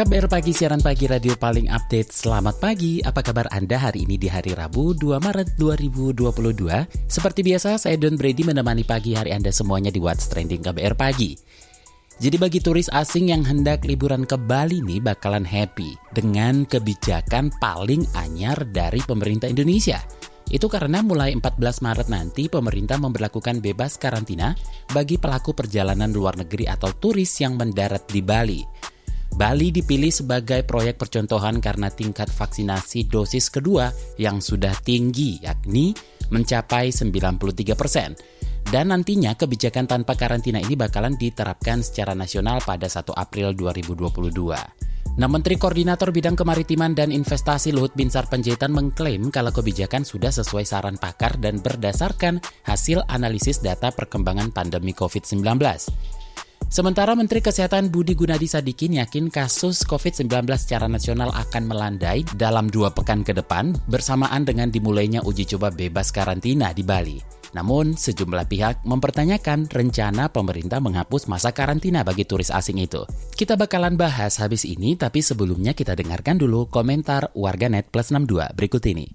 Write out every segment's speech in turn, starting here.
KBR Pagi, siaran pagi radio paling update. Selamat pagi, apa kabar Anda hari ini di hari Rabu 2 Maret 2022? Seperti biasa, saya Don Brady menemani pagi hari Anda semuanya di What's Trending KBR Pagi. Jadi bagi turis asing yang hendak liburan ke Bali nih bakalan happy dengan kebijakan paling anyar dari pemerintah Indonesia. Itu karena mulai 14 Maret nanti pemerintah memperlakukan bebas karantina bagi pelaku perjalanan luar negeri atau turis yang mendarat di Bali. Bali dipilih sebagai proyek percontohan karena tingkat vaksinasi dosis kedua yang sudah tinggi, yakni mencapai 93 persen. Dan nantinya kebijakan tanpa karantina ini bakalan diterapkan secara nasional pada 1 April 2022. Nah, Menteri Koordinator Bidang Kemaritiman dan Investasi Luhut Binsar Panjaitan mengklaim kalau kebijakan sudah sesuai saran pakar dan berdasarkan hasil analisis data perkembangan pandemi COVID-19. Sementara Menteri Kesehatan Budi Gunadi Sadikin yakin kasus COVID-19 secara nasional akan melandai dalam dua pekan ke depan bersamaan dengan dimulainya uji coba bebas karantina di Bali. Namun, sejumlah pihak mempertanyakan rencana pemerintah menghapus masa karantina bagi turis asing itu. Kita bakalan bahas habis ini, tapi sebelumnya kita dengarkan dulu komentar warganet plus 62 berikut ini.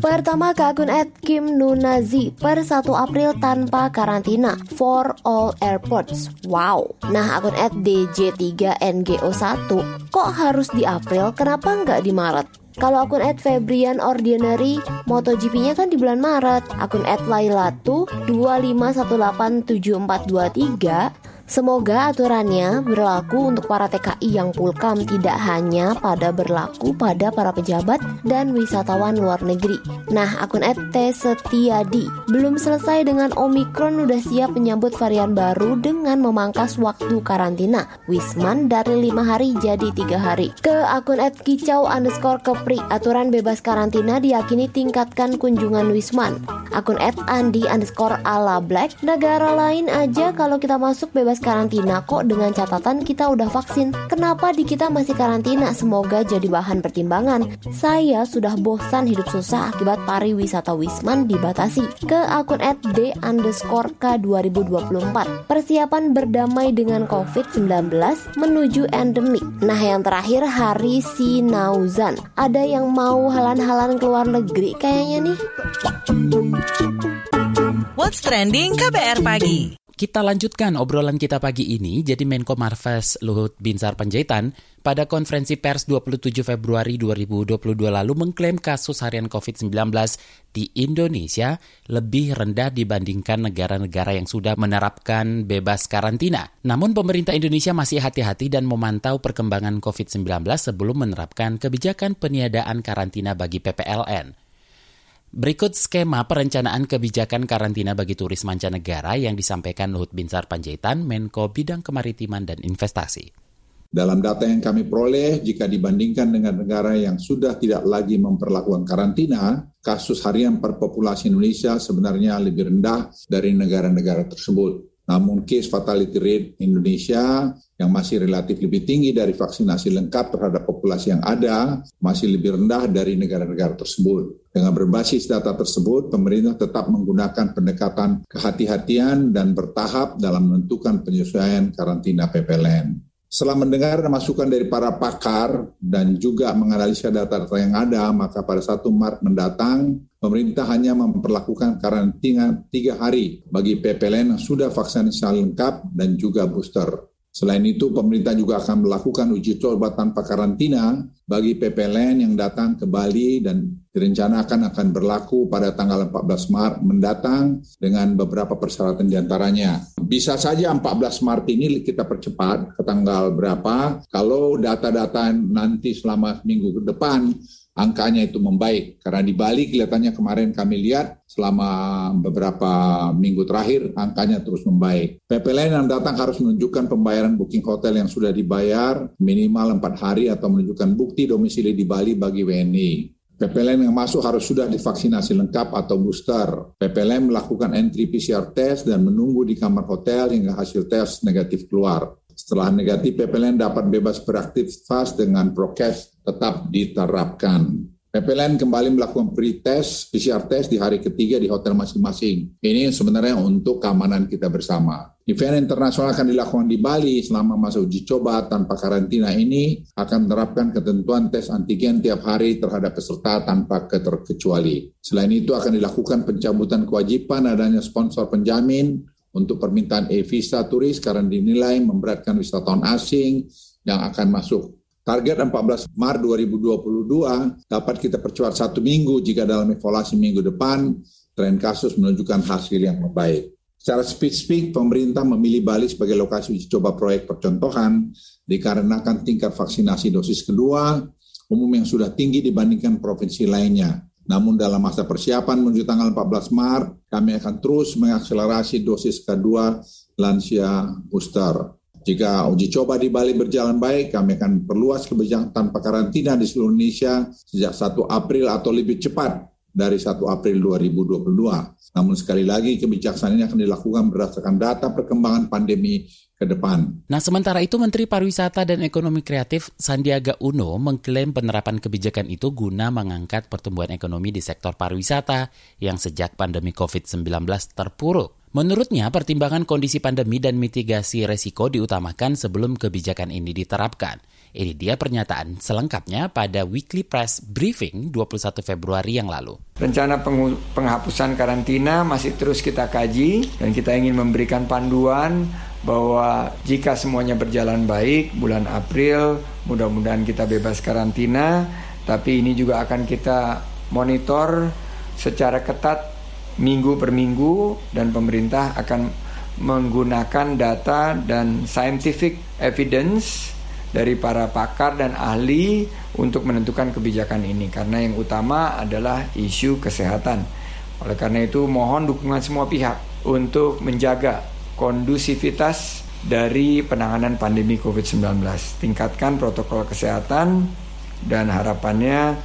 Pertama ke akun at Kim Nunazi per 1 April tanpa karantina for all airports. Wow. Nah akun at DJ3NGO1 kok harus di April kenapa nggak di Maret? Kalau akun at Febrian Ordinary, MotoGP-nya kan di bulan Maret. Akun at Lailatu 25187423 Semoga aturannya berlaku untuk para TKI yang pulkam tidak hanya pada berlaku pada para pejabat dan wisatawan luar negeri. Nah, akun @t Setiadi belum selesai dengan Omikron udah siap menyambut varian baru dengan memangkas waktu karantina Wisman dari lima hari jadi tiga hari. Ke akun @kicau underscore kepri aturan bebas karantina diyakini tingkatkan kunjungan Wisman. Akun @andi underscore ala black negara lain aja kalau kita masuk bebas karantina kok dengan catatan kita udah vaksin. Kenapa di kita masih karantina? Semoga jadi bahan pertimbangan. Saya sudah bosan hidup susah akibat pariwisata Wisman dibatasi. Ke akun @d underscore k 2024. Persiapan berdamai dengan COVID-19 menuju endemik. Nah yang terakhir hari Sinauzan. Ada yang mau halan-halan ke luar negeri kayaknya nih. What's Trending KBR Pagi. Kita lanjutkan obrolan kita pagi ini. Jadi Menko Marves Luhut Binsar Panjaitan pada konferensi pers 27 Februari 2022 lalu mengklaim kasus harian COVID-19 di Indonesia lebih rendah dibandingkan negara-negara yang sudah menerapkan bebas karantina. Namun pemerintah Indonesia masih hati-hati dan memantau perkembangan COVID-19 sebelum menerapkan kebijakan peniadaan karantina bagi PPLN. Berikut skema perencanaan kebijakan karantina bagi turis mancanegara yang disampaikan Luhut Binsar Panjaitan, Menko Bidang Kemaritiman dan Investasi. Dalam data yang kami peroleh, jika dibandingkan dengan negara yang sudah tidak lagi memperlakukan karantina, kasus harian per populasi Indonesia sebenarnya lebih rendah dari negara-negara tersebut. Namun case fatality rate Indonesia yang masih relatif lebih tinggi dari vaksinasi lengkap terhadap populasi yang ada masih lebih rendah dari negara-negara tersebut. Dengan berbasis data tersebut, pemerintah tetap menggunakan pendekatan kehati-hatian dan bertahap dalam menentukan penyesuaian karantina PPLN. Setelah mendengar masukan dari para pakar dan juga menganalisa data-data yang ada, maka pada 1 Maret mendatang, pemerintah hanya memperlakukan karantina tiga hari bagi PPLN yang sudah vaksinasi lengkap dan juga booster. Selain itu, pemerintah juga akan melakukan uji coba tanpa karantina bagi PPLN yang datang ke Bali dan direncanakan akan berlaku pada tanggal 14 Maret mendatang dengan beberapa persyaratan di antaranya. Bisa saja 14 Maret ini kita percepat ke tanggal berapa, kalau data-data nanti selama minggu ke depan angkanya itu membaik. Karena di Bali kelihatannya kemarin kami lihat selama beberapa minggu terakhir angkanya terus membaik. PPLN yang datang harus menunjukkan pembayaran booking hotel yang sudah dibayar minimal empat hari atau menunjukkan bukti domisili di Bali bagi WNI. PPLN yang masuk harus sudah divaksinasi lengkap atau booster. PPLN melakukan entry PCR test dan menunggu di kamar hotel hingga hasil tes negatif keluar. Setelah negatif, PPLN dapat bebas beraktivitas dengan prokes tetap diterapkan. PPLN kembali melakukan pre-test, PCR test di hari ketiga di hotel masing-masing. Ini sebenarnya untuk keamanan kita bersama. Event internasional akan dilakukan di Bali selama masa uji coba tanpa karantina ini akan menerapkan ketentuan tes antigen tiap hari terhadap peserta tanpa keterkecuali. Selain itu akan dilakukan pencabutan kewajiban adanya sponsor penjamin untuk permintaan e-visa turis karena dinilai memberatkan wisatawan asing yang akan masuk Target 14 Maret 2022 dapat kita percepat satu minggu jika dalam evaluasi minggu depan tren kasus menunjukkan hasil yang membaik. Secara spesifik, pemerintah memilih Bali sebagai lokasi uji coba proyek percontohan dikarenakan tingkat vaksinasi dosis kedua umum yang sudah tinggi dibandingkan provinsi lainnya. Namun dalam masa persiapan menuju tanggal 14 Maret, kami akan terus mengakselerasi dosis kedua lansia booster. Jika uji coba di Bali berjalan baik, kami akan perluas kebijakan tanpa karantina di seluruh Indonesia sejak 1 April atau lebih cepat dari 1 April 2022. Namun sekali lagi kebijaksanaan ini akan dilakukan berdasarkan data perkembangan pandemi ke depan. Nah, sementara itu Menteri Pariwisata dan Ekonomi Kreatif Sandiaga Uno mengklaim penerapan kebijakan itu guna mengangkat pertumbuhan ekonomi di sektor pariwisata yang sejak pandemi COVID-19 terpuruk. Menurutnya, pertimbangan kondisi pandemi dan mitigasi resiko diutamakan sebelum kebijakan ini diterapkan. Ini dia pernyataan selengkapnya pada Weekly Press Briefing 21 Februari yang lalu. Rencana penghapusan karantina masih terus kita kaji dan kita ingin memberikan panduan bahwa jika semuanya berjalan baik bulan April mudah-mudahan kita bebas karantina tapi ini juga akan kita monitor secara ketat minggu per minggu dan pemerintah akan menggunakan data dan scientific evidence dari para pakar dan ahli untuk menentukan kebijakan ini karena yang utama adalah isu kesehatan. Oleh karena itu mohon dukungan semua pihak untuk menjaga kondusivitas dari penanganan pandemi COVID-19. Tingkatkan protokol kesehatan dan harapannya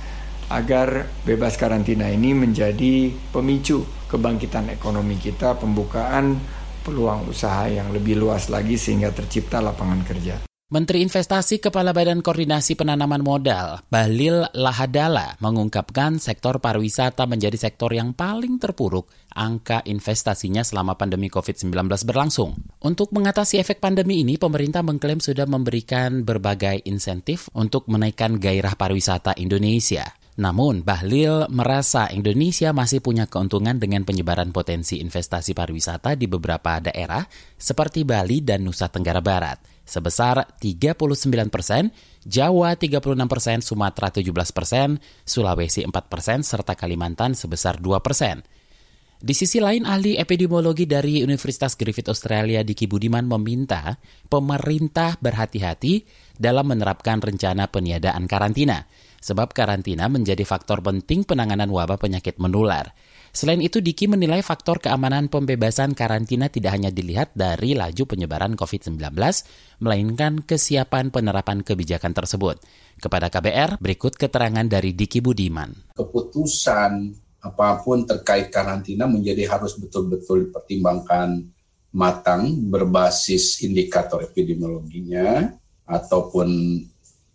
agar bebas karantina ini menjadi pemicu kebangkitan ekonomi kita, pembukaan peluang usaha yang lebih luas lagi sehingga tercipta lapangan kerja. Menteri Investasi Kepala Badan Koordinasi Penanaman Modal, Balil Lahadala, mengungkapkan sektor pariwisata menjadi sektor yang paling terpuruk angka investasinya selama pandemi COVID-19 berlangsung. Untuk mengatasi efek pandemi ini, pemerintah mengklaim sudah memberikan berbagai insentif untuk menaikkan gairah pariwisata Indonesia. Namun, Bahlil merasa Indonesia masih punya keuntungan dengan penyebaran potensi investasi pariwisata di beberapa daerah seperti Bali dan Nusa Tenggara Barat, sebesar 39 persen, Jawa 36 persen, Sumatera 17 persen, Sulawesi 4 persen, serta Kalimantan sebesar 2 persen. Di sisi lain, ahli epidemiologi dari Universitas Griffith Australia Diki Budiman meminta pemerintah berhati-hati dalam menerapkan rencana peniadaan karantina – sebab karantina menjadi faktor penting penanganan wabah penyakit menular. Selain itu, Diki menilai faktor keamanan pembebasan karantina tidak hanya dilihat dari laju penyebaran COVID-19, melainkan kesiapan penerapan kebijakan tersebut. Kepada KBR, berikut keterangan dari Diki Budiman. Keputusan apa pun terkait karantina menjadi harus betul-betul dipertimbangkan matang berbasis indikator epidemiologinya ataupun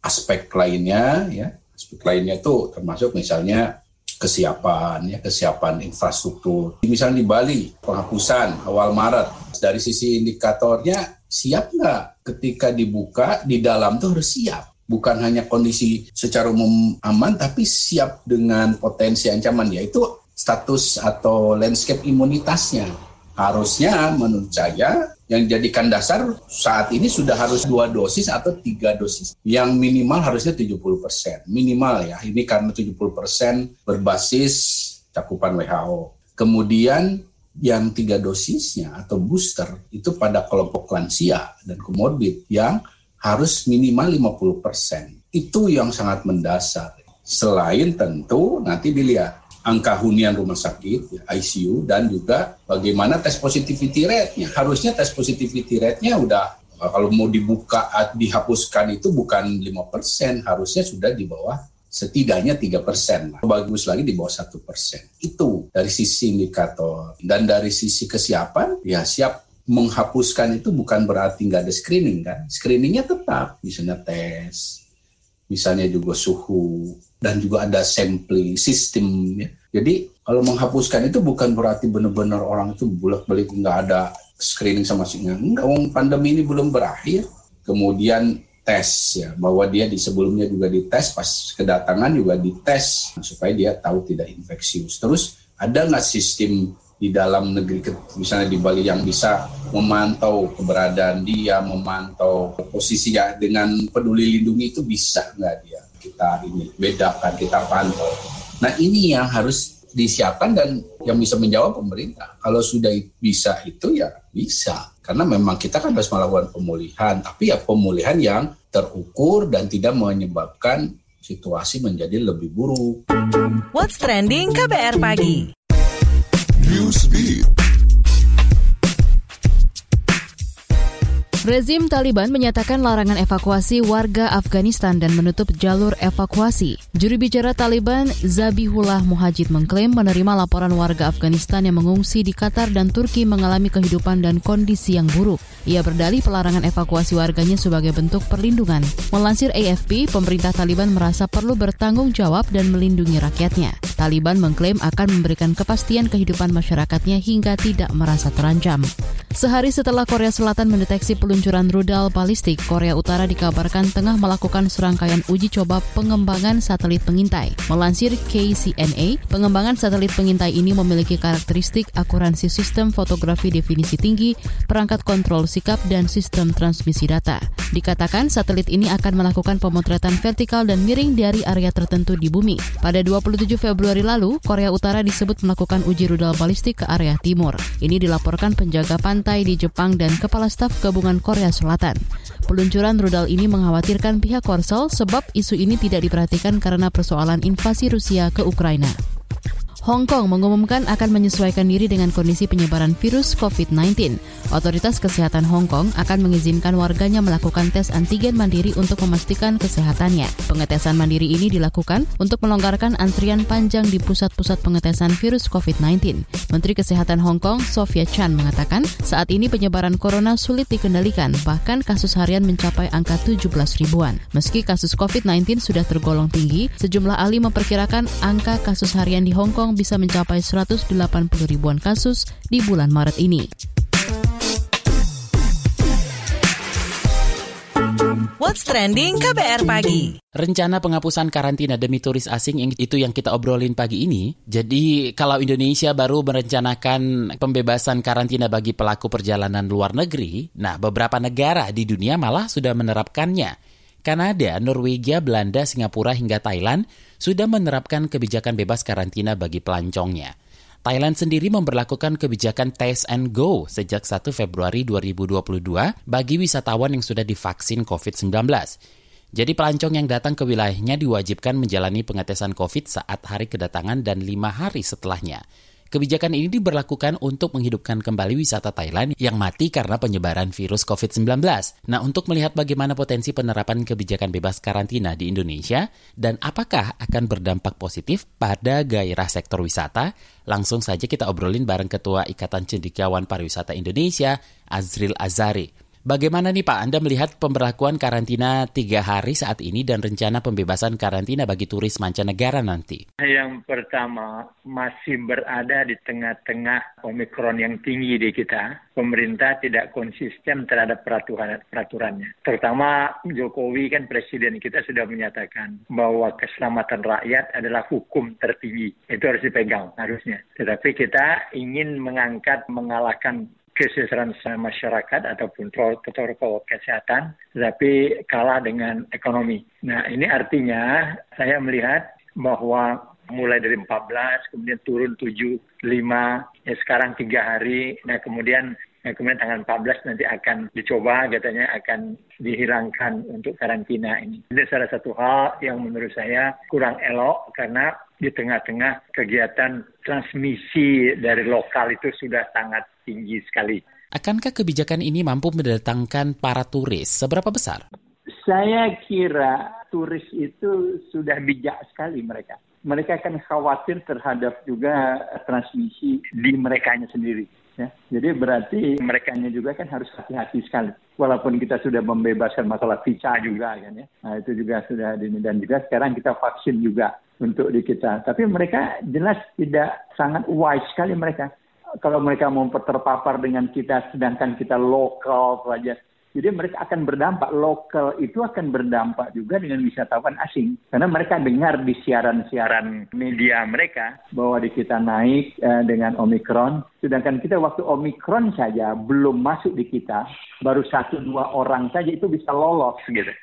aspek lainnya ya aspek lainnya itu termasuk misalnya kesiapan ya kesiapan infrastruktur. Misalnya di Bali penghapusan awal Maret dari sisi indikatornya siap nggak ketika dibuka di dalam tuh harus siap. Bukan hanya kondisi secara umum aman tapi siap dengan potensi ancaman yaitu status atau landscape imunitasnya. Harusnya menurut saya yang jadikan dasar saat ini sudah harus dua dosis atau tiga dosis. Yang minimal harusnya 70 persen. Minimal ya, ini karena 70 persen berbasis cakupan WHO. Kemudian yang tiga dosisnya atau booster itu pada kelompok lansia dan komorbid yang harus minimal 50 persen. Itu yang sangat mendasar. Selain tentu nanti dilihat angka hunian rumah sakit, ICU, dan juga bagaimana tes positivity rate-nya. Harusnya tes positivity rate-nya udah kalau mau dibuka dihapuskan itu bukan 5%, harusnya sudah di bawah setidaknya tiga persen, bagus lagi di bawah satu persen. Itu dari sisi indikator. Dan dari sisi kesiapan ya siap menghapuskan itu bukan berarti nggak ada screening kan, screeningnya tetap, misalnya tes, misalnya juga suhu dan juga ada sampling sistem. Ya. Jadi kalau menghapuskan itu bukan berarti benar-benar orang itu bolak-balik nggak ada screening sama sekali. Enggak, pandemi ini belum berakhir. Kemudian tes ya bahwa dia di sebelumnya juga dites pas kedatangan juga dites supaya dia tahu tidak infeksius terus ada nggak sistem di dalam negeri misalnya di Bali yang bisa memantau keberadaan dia memantau posisinya dengan peduli lindungi itu bisa nggak dia kita ini bedakan kita pantau nah ini yang harus disiapkan dan yang bisa menjawab pemerintah. Kalau sudah bisa itu ya bisa. Karena memang kita kan harus melakukan pemulihan, tapi ya pemulihan yang terukur dan tidak menyebabkan situasi menjadi lebih buruk. What's trending KBR pagi? Use me. Rezim Taliban menyatakan larangan evakuasi warga Afghanistan dan menutup jalur evakuasi. Juru bicara Taliban, Zabihullah Muhajid mengklaim menerima laporan warga Afghanistan yang mengungsi di Qatar dan Turki mengalami kehidupan dan kondisi yang buruk. Ia berdalih pelarangan evakuasi warganya sebagai bentuk perlindungan. Melansir AFP, pemerintah Taliban merasa perlu bertanggung jawab dan melindungi rakyatnya. Taliban mengklaim akan memberikan kepastian kehidupan masyarakatnya hingga tidak merasa terancam. Sehari setelah Korea Selatan mendeteksi peluncuran rudal balistik, Korea Utara dikabarkan tengah melakukan serangkaian uji coba pengembangan satelit pengintai. Melansir KCNA, pengembangan satelit pengintai ini memiliki karakteristik akuransi sistem fotografi definisi tinggi, perangkat kontrol sikap, dan sistem transmisi data. Dikatakan satelit ini akan melakukan pemotretan vertikal dan miring dari area tertentu di bumi. Pada 27 Februari lalu, Korea Utara disebut melakukan uji rudal balistik ke area timur. Ini dilaporkan penjaga pantai di Jepang dan Kepala Staf Gabungan Korea Selatan. Peluncuran rudal ini mengkhawatirkan pihak Korsel sebab isu ini tidak diperhatikan karena persoalan invasi Rusia ke Ukraina. Hong Kong mengumumkan akan menyesuaikan diri dengan kondisi penyebaran virus COVID-19. Otoritas Kesehatan Hong Kong akan mengizinkan warganya melakukan tes antigen mandiri untuk memastikan kesehatannya. Pengetesan mandiri ini dilakukan untuk melonggarkan antrian panjang di pusat-pusat pengetesan virus COVID-19. Menteri Kesehatan Hong Kong, Sofia Chan, mengatakan saat ini penyebaran corona sulit dikendalikan, bahkan kasus harian mencapai angka 17 ribuan. Meski kasus COVID-19 sudah tergolong tinggi, sejumlah ahli memperkirakan angka kasus harian di Hong Kong bisa mencapai 180 ribuan kasus di bulan Maret ini. What's trending KBR pagi? Rencana penghapusan karantina demi turis asing yang itu yang kita obrolin pagi ini. Jadi kalau Indonesia baru merencanakan pembebasan karantina bagi pelaku perjalanan luar negeri, nah beberapa negara di dunia malah sudah menerapkannya. Kanada, Norwegia, Belanda, Singapura hingga Thailand sudah menerapkan kebijakan bebas karantina bagi pelancongnya. Thailand sendiri memperlakukan kebijakan test and go sejak 1 Februari 2022 bagi wisatawan yang sudah divaksin COVID-19. Jadi pelancong yang datang ke wilayahnya diwajibkan menjalani pengetesan COVID saat hari kedatangan dan lima hari setelahnya. Kebijakan ini diberlakukan untuk menghidupkan kembali wisata Thailand yang mati karena penyebaran virus COVID-19. Nah, untuk melihat bagaimana potensi penerapan kebijakan bebas karantina di Indonesia dan apakah akan berdampak positif pada gairah sektor wisata, langsung saja kita obrolin bareng Ketua Ikatan Cendekiawan Pariwisata Indonesia, Azril Azari. Bagaimana nih Pak, Anda melihat pemberlakuan karantina tiga hari saat ini dan rencana pembebasan karantina bagi turis mancanegara nanti? Yang pertama, masih berada di tengah-tengah Omikron yang tinggi di kita. Pemerintah tidak konsisten terhadap peraturan peraturannya. Terutama Jokowi kan presiden kita sudah menyatakan bahwa keselamatan rakyat adalah hukum tertinggi. Itu harus dipegang harusnya. Tetapi kita ingin mengangkat, mengalahkan kesejahteraan masyarakat ataupun protokol kesehatan, tetapi kalah dengan ekonomi. Nah, ini artinya saya melihat bahwa mulai dari 14, kemudian turun 7, 5, ya sekarang tiga hari, nah kemudian Nah, kemudian tanggal 14 nanti akan dicoba katanya akan dihilangkan untuk karantina ini. Ini salah satu hal yang menurut saya kurang elok karena di tengah-tengah kegiatan transmisi dari lokal itu sudah sangat tinggi sekali. Akankah kebijakan ini mampu mendatangkan para turis? Seberapa besar? Saya kira turis itu sudah bijak sekali mereka. Mereka akan khawatir terhadap juga transmisi di mereka sendiri. Ya. Jadi berarti mereka juga kan harus hati-hati sekali. Walaupun kita sudah membebaskan masalah visa juga kan ya. Nah itu juga sudah dan juga sekarang kita vaksin juga untuk di kita. Tapi mereka jelas tidak sangat wise sekali mereka. Kalau mereka mau terpapar dengan kita sedangkan kita lokal saja jadi mereka akan berdampak, lokal itu akan berdampak juga dengan wisatawan asing. Karena mereka dengar di siaran-siaran media mereka bahwa di kita naik eh, dengan Omikron. Sedangkan kita waktu Omikron saja belum masuk di kita, baru satu dua orang saja itu bisa lolos gitu.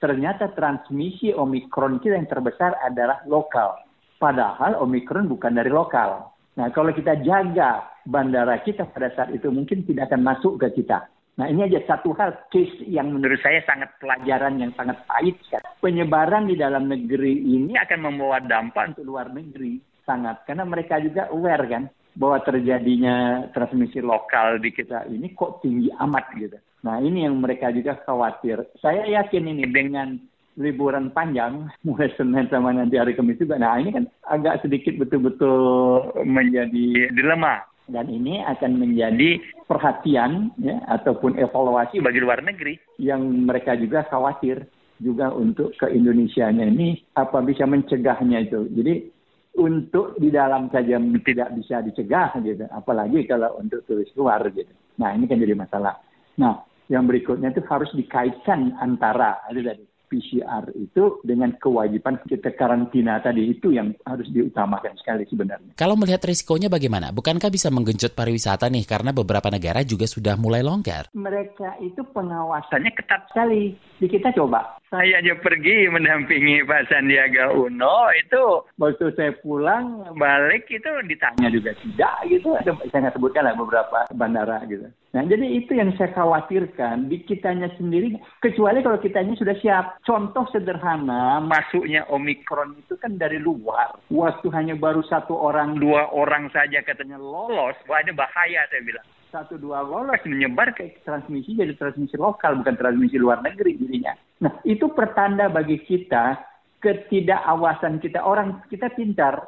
Ternyata transmisi Omikron kita yang terbesar adalah lokal. Padahal Omikron bukan dari lokal. Nah kalau kita jaga bandara kita pada saat itu mungkin tidak akan masuk ke kita Nah ini aja satu hal case yang menurut saya sangat pelajaran yang sangat pahit. Penyebaran di dalam negeri ini akan membawa dampak untuk luar negeri sangat karena mereka juga aware kan bahwa terjadinya transmisi lokal di kita ini kok tinggi amat gitu. Nah ini yang mereka juga khawatir. Saya yakin ini dengan liburan panjang mulai Senin sama nanti hari Kamis juga. Nah ini kan agak sedikit betul-betul menjadi dilema dan ini akan menjadi perhatian ya, ataupun evaluasi bagi luar negeri yang mereka juga khawatir juga untuk ke Indonesia ini apa bisa mencegahnya itu. Jadi untuk di dalam saja tidak bisa dicegah gitu, apalagi kalau untuk turis luar gitu. Nah ini kan jadi masalah. Nah yang berikutnya itu harus dikaitkan antara itu tadi PCR itu dengan kewajiban kita karantina tadi itu yang harus diutamakan sekali sebenarnya. Kalau melihat risikonya bagaimana? Bukankah bisa menggenjot pariwisata nih karena beberapa negara juga sudah mulai longgar? Mereka itu pengawasannya ketat sekali. Di kita coba. Saya aja pergi mendampingi Pak Sandiaga Uno itu waktu saya pulang balik itu ditanya juga tidak gitu. Saya nggak sebutkan lah beberapa bandara gitu. Nah jadi itu yang saya khawatirkan di kitanya sendiri kecuali kalau kitanya sudah siap Contoh sederhana, masuknya Omikron itu kan dari luar. Waktu hanya baru satu orang, dua orang saja katanya lolos, wah ini bahaya saya bilang. Satu dua lolos menyebar ke transmisi jadi transmisi lokal, bukan transmisi luar negeri dirinya. Nah itu pertanda bagi kita ketidakawasan kita. Orang kita pintar,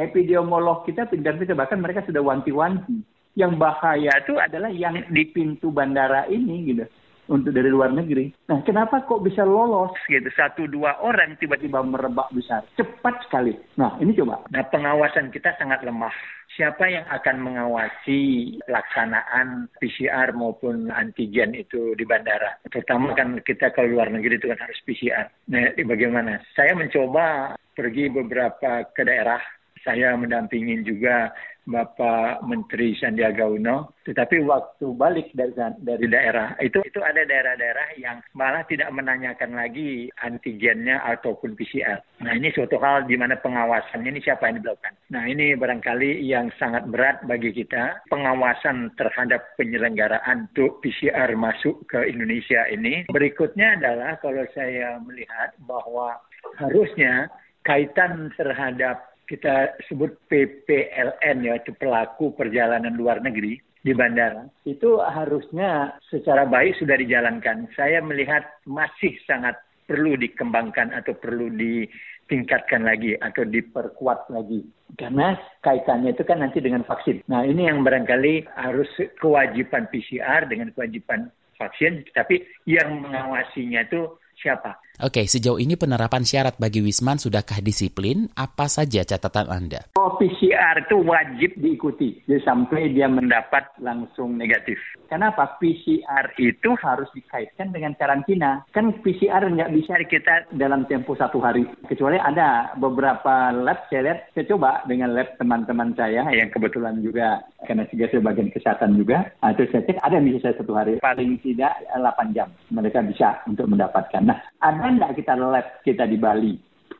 epidemiolog kita pintar kita bahkan mereka sudah wanti-wanti. Yang bahaya itu adalah yang di pintu bandara ini gitu untuk dari luar negeri. Nah, kenapa kok bisa lolos gitu? Satu dua orang tiba-tiba merebak besar, cepat sekali. Nah, ini coba. Nah, pengawasan kita sangat lemah. Siapa yang akan mengawasi pelaksanaan PCR maupun antigen itu di bandara? Terutama kan kita ke luar negeri itu kan harus PCR. Nah, bagaimana? Saya mencoba pergi beberapa ke daerah saya mendampingin juga Bapak Menteri Sandiaga Uno. Tetapi waktu balik dari, dari daerah itu itu ada daerah-daerah yang malah tidak menanyakan lagi antigennya ataupun PCR. Nah ini suatu hal di mana pengawasannya ini siapa yang dilakukan. Nah ini barangkali yang sangat berat bagi kita pengawasan terhadap penyelenggaraan untuk PCR masuk ke Indonesia ini. Berikutnya adalah kalau saya melihat bahwa harusnya kaitan terhadap kita sebut PPLN ya, itu pelaku perjalanan luar negeri di bandara, itu harusnya secara baik sudah dijalankan. Saya melihat masih sangat perlu dikembangkan atau perlu ditingkatkan lagi atau diperkuat lagi. Karena kaitannya itu kan nanti dengan vaksin. Nah ini yang barangkali harus kewajiban PCR dengan kewajiban vaksin, tapi yang mengawasinya itu siapa? Oke, sejauh ini penerapan syarat bagi Wisman sudahkah disiplin? Apa saja catatan Anda? Oh, PCR itu wajib diikuti jadi sampai dia mendapat langsung negatif. Kenapa? PCR itu harus dikaitkan dengan karantina. Kan PCR nggak bisa kita dalam tempo satu hari. Kecuali ada beberapa lab, saya lihat, saya coba dengan lab teman-teman saya yang kebetulan juga karena juga saya bagian kesehatan juga. Nah, itu saya cek ada yang bisa satu hari. Paling tidak 8 jam mereka bisa untuk mendapatkan. Nah, ada enggak kita lab kita di Bali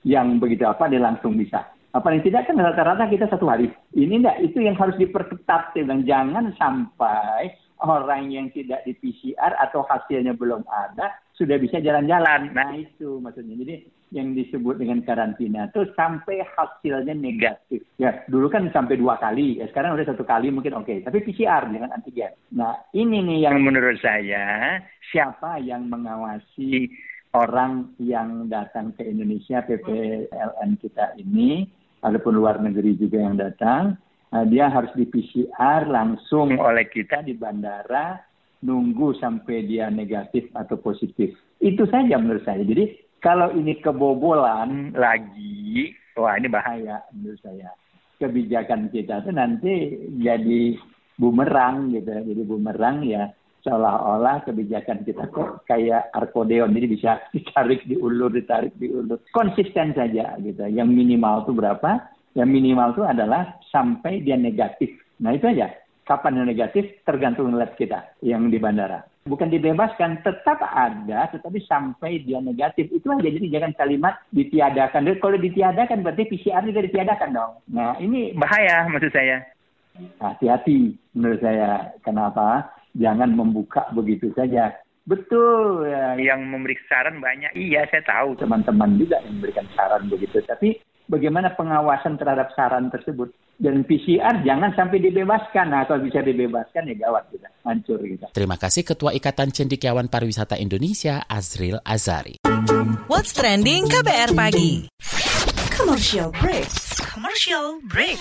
yang begitu apa dia langsung bisa. Apa yang tidak kan rata-rata kita satu hari. Ini enggak, itu yang harus diperketat. Dan jangan sampai orang yang tidak di PCR atau hasilnya belum ada sudah bisa jalan-jalan. Nah itu maksudnya. Jadi yang disebut dengan karantina itu sampai hasilnya negatif. Ya dulu kan sampai dua kali, ya sekarang udah satu kali mungkin oke. Okay. Tapi PCR dengan antigen. Nah ini nih yang menurut saya siapa yang mengawasi orang yang datang ke Indonesia PPLN kita ini, ataupun luar negeri juga yang datang, Nah, dia harus di PCR langsung oleh kita di bandara, nunggu sampai dia negatif atau positif. Itu saja menurut saya. Jadi kalau ini kebobolan lagi, wah ini bahaya menurut saya. Kebijakan kita itu nanti jadi bumerang gitu. Jadi bumerang ya seolah-olah kebijakan kita kok kayak arkodeon jadi bisa ditarik diulur ditarik diulur konsisten saja gitu yang minimal itu berapa yang minimal itu adalah sampai dia negatif. Nah itu aja. Kapan yang negatif tergantung lab kita yang di bandara. Bukan dibebaskan, tetap ada, tetapi sampai dia negatif. Itu aja, jadi jangan kalimat ditiadakan. Jadi kalau ditiadakan berarti PCR juga ditiadakan dong. Nah ini bahaya maksud saya. Hati-hati menurut saya. Kenapa? Jangan membuka begitu saja. Betul, ya, yang memberi saran banyak. Iya, saya tahu teman-teman juga yang memberikan saran begitu. Tapi bagaimana pengawasan terhadap saran tersebut. Dan PCR jangan sampai dibebaskan. Nah, kalau bisa dibebaskan ya gawat kita, hancur kita. Terima kasih Ketua Ikatan Cendikiawan Pariwisata Indonesia, Azril Azari. What's Trending KBR Pagi Commercial break. Commercial break.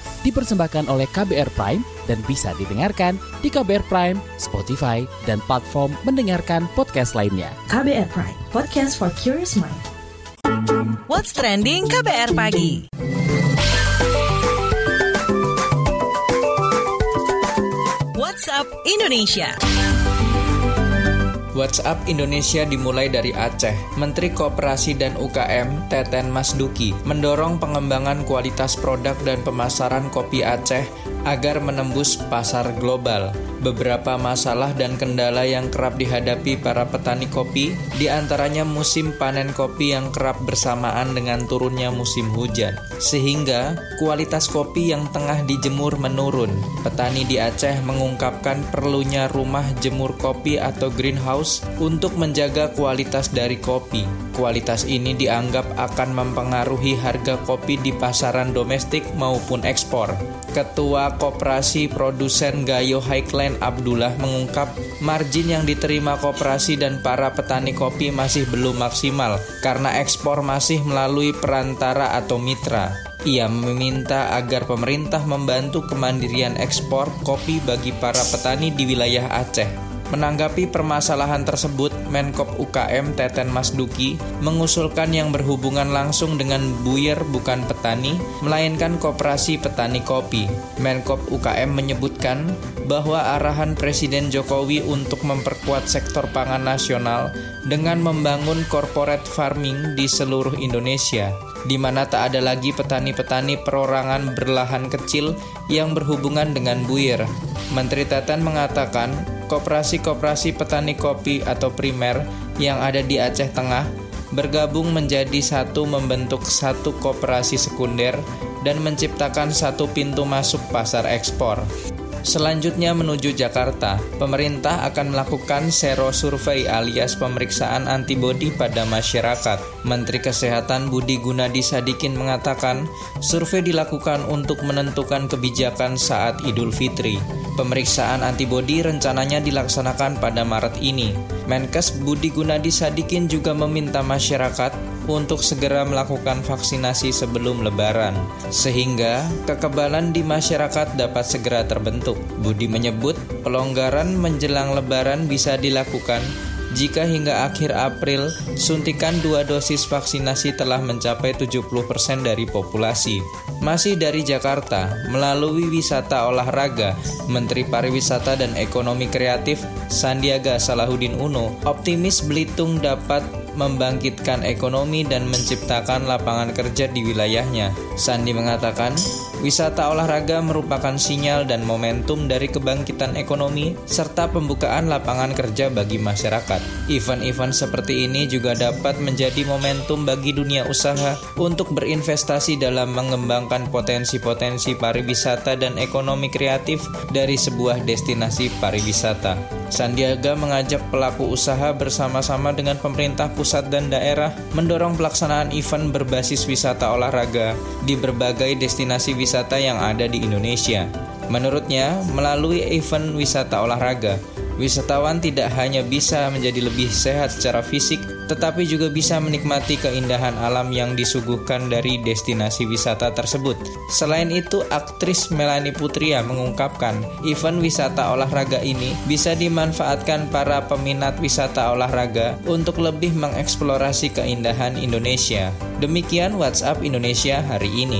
Dipersembahkan oleh KBR Prime dan bisa didengarkan di KBR Prime, Spotify, dan platform mendengarkan podcast lainnya. KBR Prime, podcast for curious mind. What's trending KBR pagi? WhatsApp Indonesia. WhatsApp Indonesia dimulai dari Aceh. Menteri Kooperasi dan UKM Teten Masduki mendorong pengembangan kualitas produk dan pemasaran kopi Aceh agar menembus pasar global. Beberapa masalah dan kendala yang kerap dihadapi para petani kopi, di antaranya musim panen kopi yang kerap bersamaan dengan turunnya musim hujan, sehingga kualitas kopi yang tengah dijemur menurun. Petani di Aceh mengungkapkan perlunya rumah jemur kopi atau greenhouse untuk menjaga kualitas dari kopi. Kualitas ini dianggap akan mempengaruhi harga kopi di pasaran domestik maupun ekspor. Ketua Koperasi Produsen Gayo Highland Abdullah mengungkap margin yang diterima koperasi dan para petani kopi masih belum maksimal karena ekspor masih melalui perantara atau mitra. Ia meminta agar pemerintah membantu kemandirian ekspor kopi bagi para petani di wilayah Aceh. Menanggapi permasalahan tersebut, Menkop UKM Teten Masduki mengusulkan yang berhubungan langsung dengan buyer bukan petani, melainkan koperasi petani kopi. Menkop UKM menyebutkan bahwa arahan Presiden Jokowi untuk memperkuat sektor pangan nasional dengan membangun corporate farming di seluruh Indonesia di mana tak ada lagi petani-petani perorangan berlahan kecil yang berhubungan dengan buyer. Menteri Teten mengatakan, koperasi-koperasi petani kopi atau primer yang ada di Aceh Tengah bergabung menjadi satu membentuk satu koperasi sekunder dan menciptakan satu pintu masuk pasar ekspor. Selanjutnya menuju Jakarta, pemerintah akan melakukan sero survei alias pemeriksaan antibodi pada masyarakat. Menteri Kesehatan Budi Gunadi Sadikin mengatakan, survei dilakukan untuk menentukan kebijakan saat Idul Fitri. Pemeriksaan antibodi rencananya dilaksanakan pada Maret ini. Menkes Budi Gunadi Sadikin juga meminta masyarakat untuk segera melakukan vaksinasi sebelum lebaran, sehingga kekebalan di masyarakat dapat segera terbentuk. Budi menyebut pelonggaran menjelang lebaran bisa dilakukan jika hingga akhir April suntikan dua dosis vaksinasi telah mencapai 70% dari populasi. Masih dari Jakarta, melalui wisata olahraga, Menteri Pariwisata dan Ekonomi Kreatif Sandiaga Salahuddin Uno optimis Belitung dapat membangkitkan ekonomi dan menciptakan lapangan kerja di wilayahnya. Sandi mengatakan, wisata olahraga merupakan sinyal dan momentum dari kebangkitan ekonomi serta pembukaan lapangan kerja bagi masyarakat. Event-event seperti ini juga dapat menjadi momentum bagi dunia usaha untuk berinvestasi dalam mengembangkan potensi-potensi pariwisata dan ekonomi kreatif dari sebuah destinasi pariwisata. Sandiaga mengajak pelaku usaha bersama-sama dengan pemerintah pusat dan daerah mendorong pelaksanaan event berbasis wisata olahraga di berbagai destinasi wisata yang ada di Indonesia. Menurutnya, melalui event wisata olahraga, wisatawan tidak hanya bisa menjadi lebih sehat secara fisik, tetapi juga bisa menikmati keindahan alam yang disuguhkan dari destinasi wisata tersebut. Selain itu, aktris Melanie Putria mengungkapkan, event wisata olahraga ini bisa dimanfaatkan para peminat wisata olahraga untuk lebih mengeksplorasi keindahan Indonesia. Demikian WhatsApp Indonesia hari ini.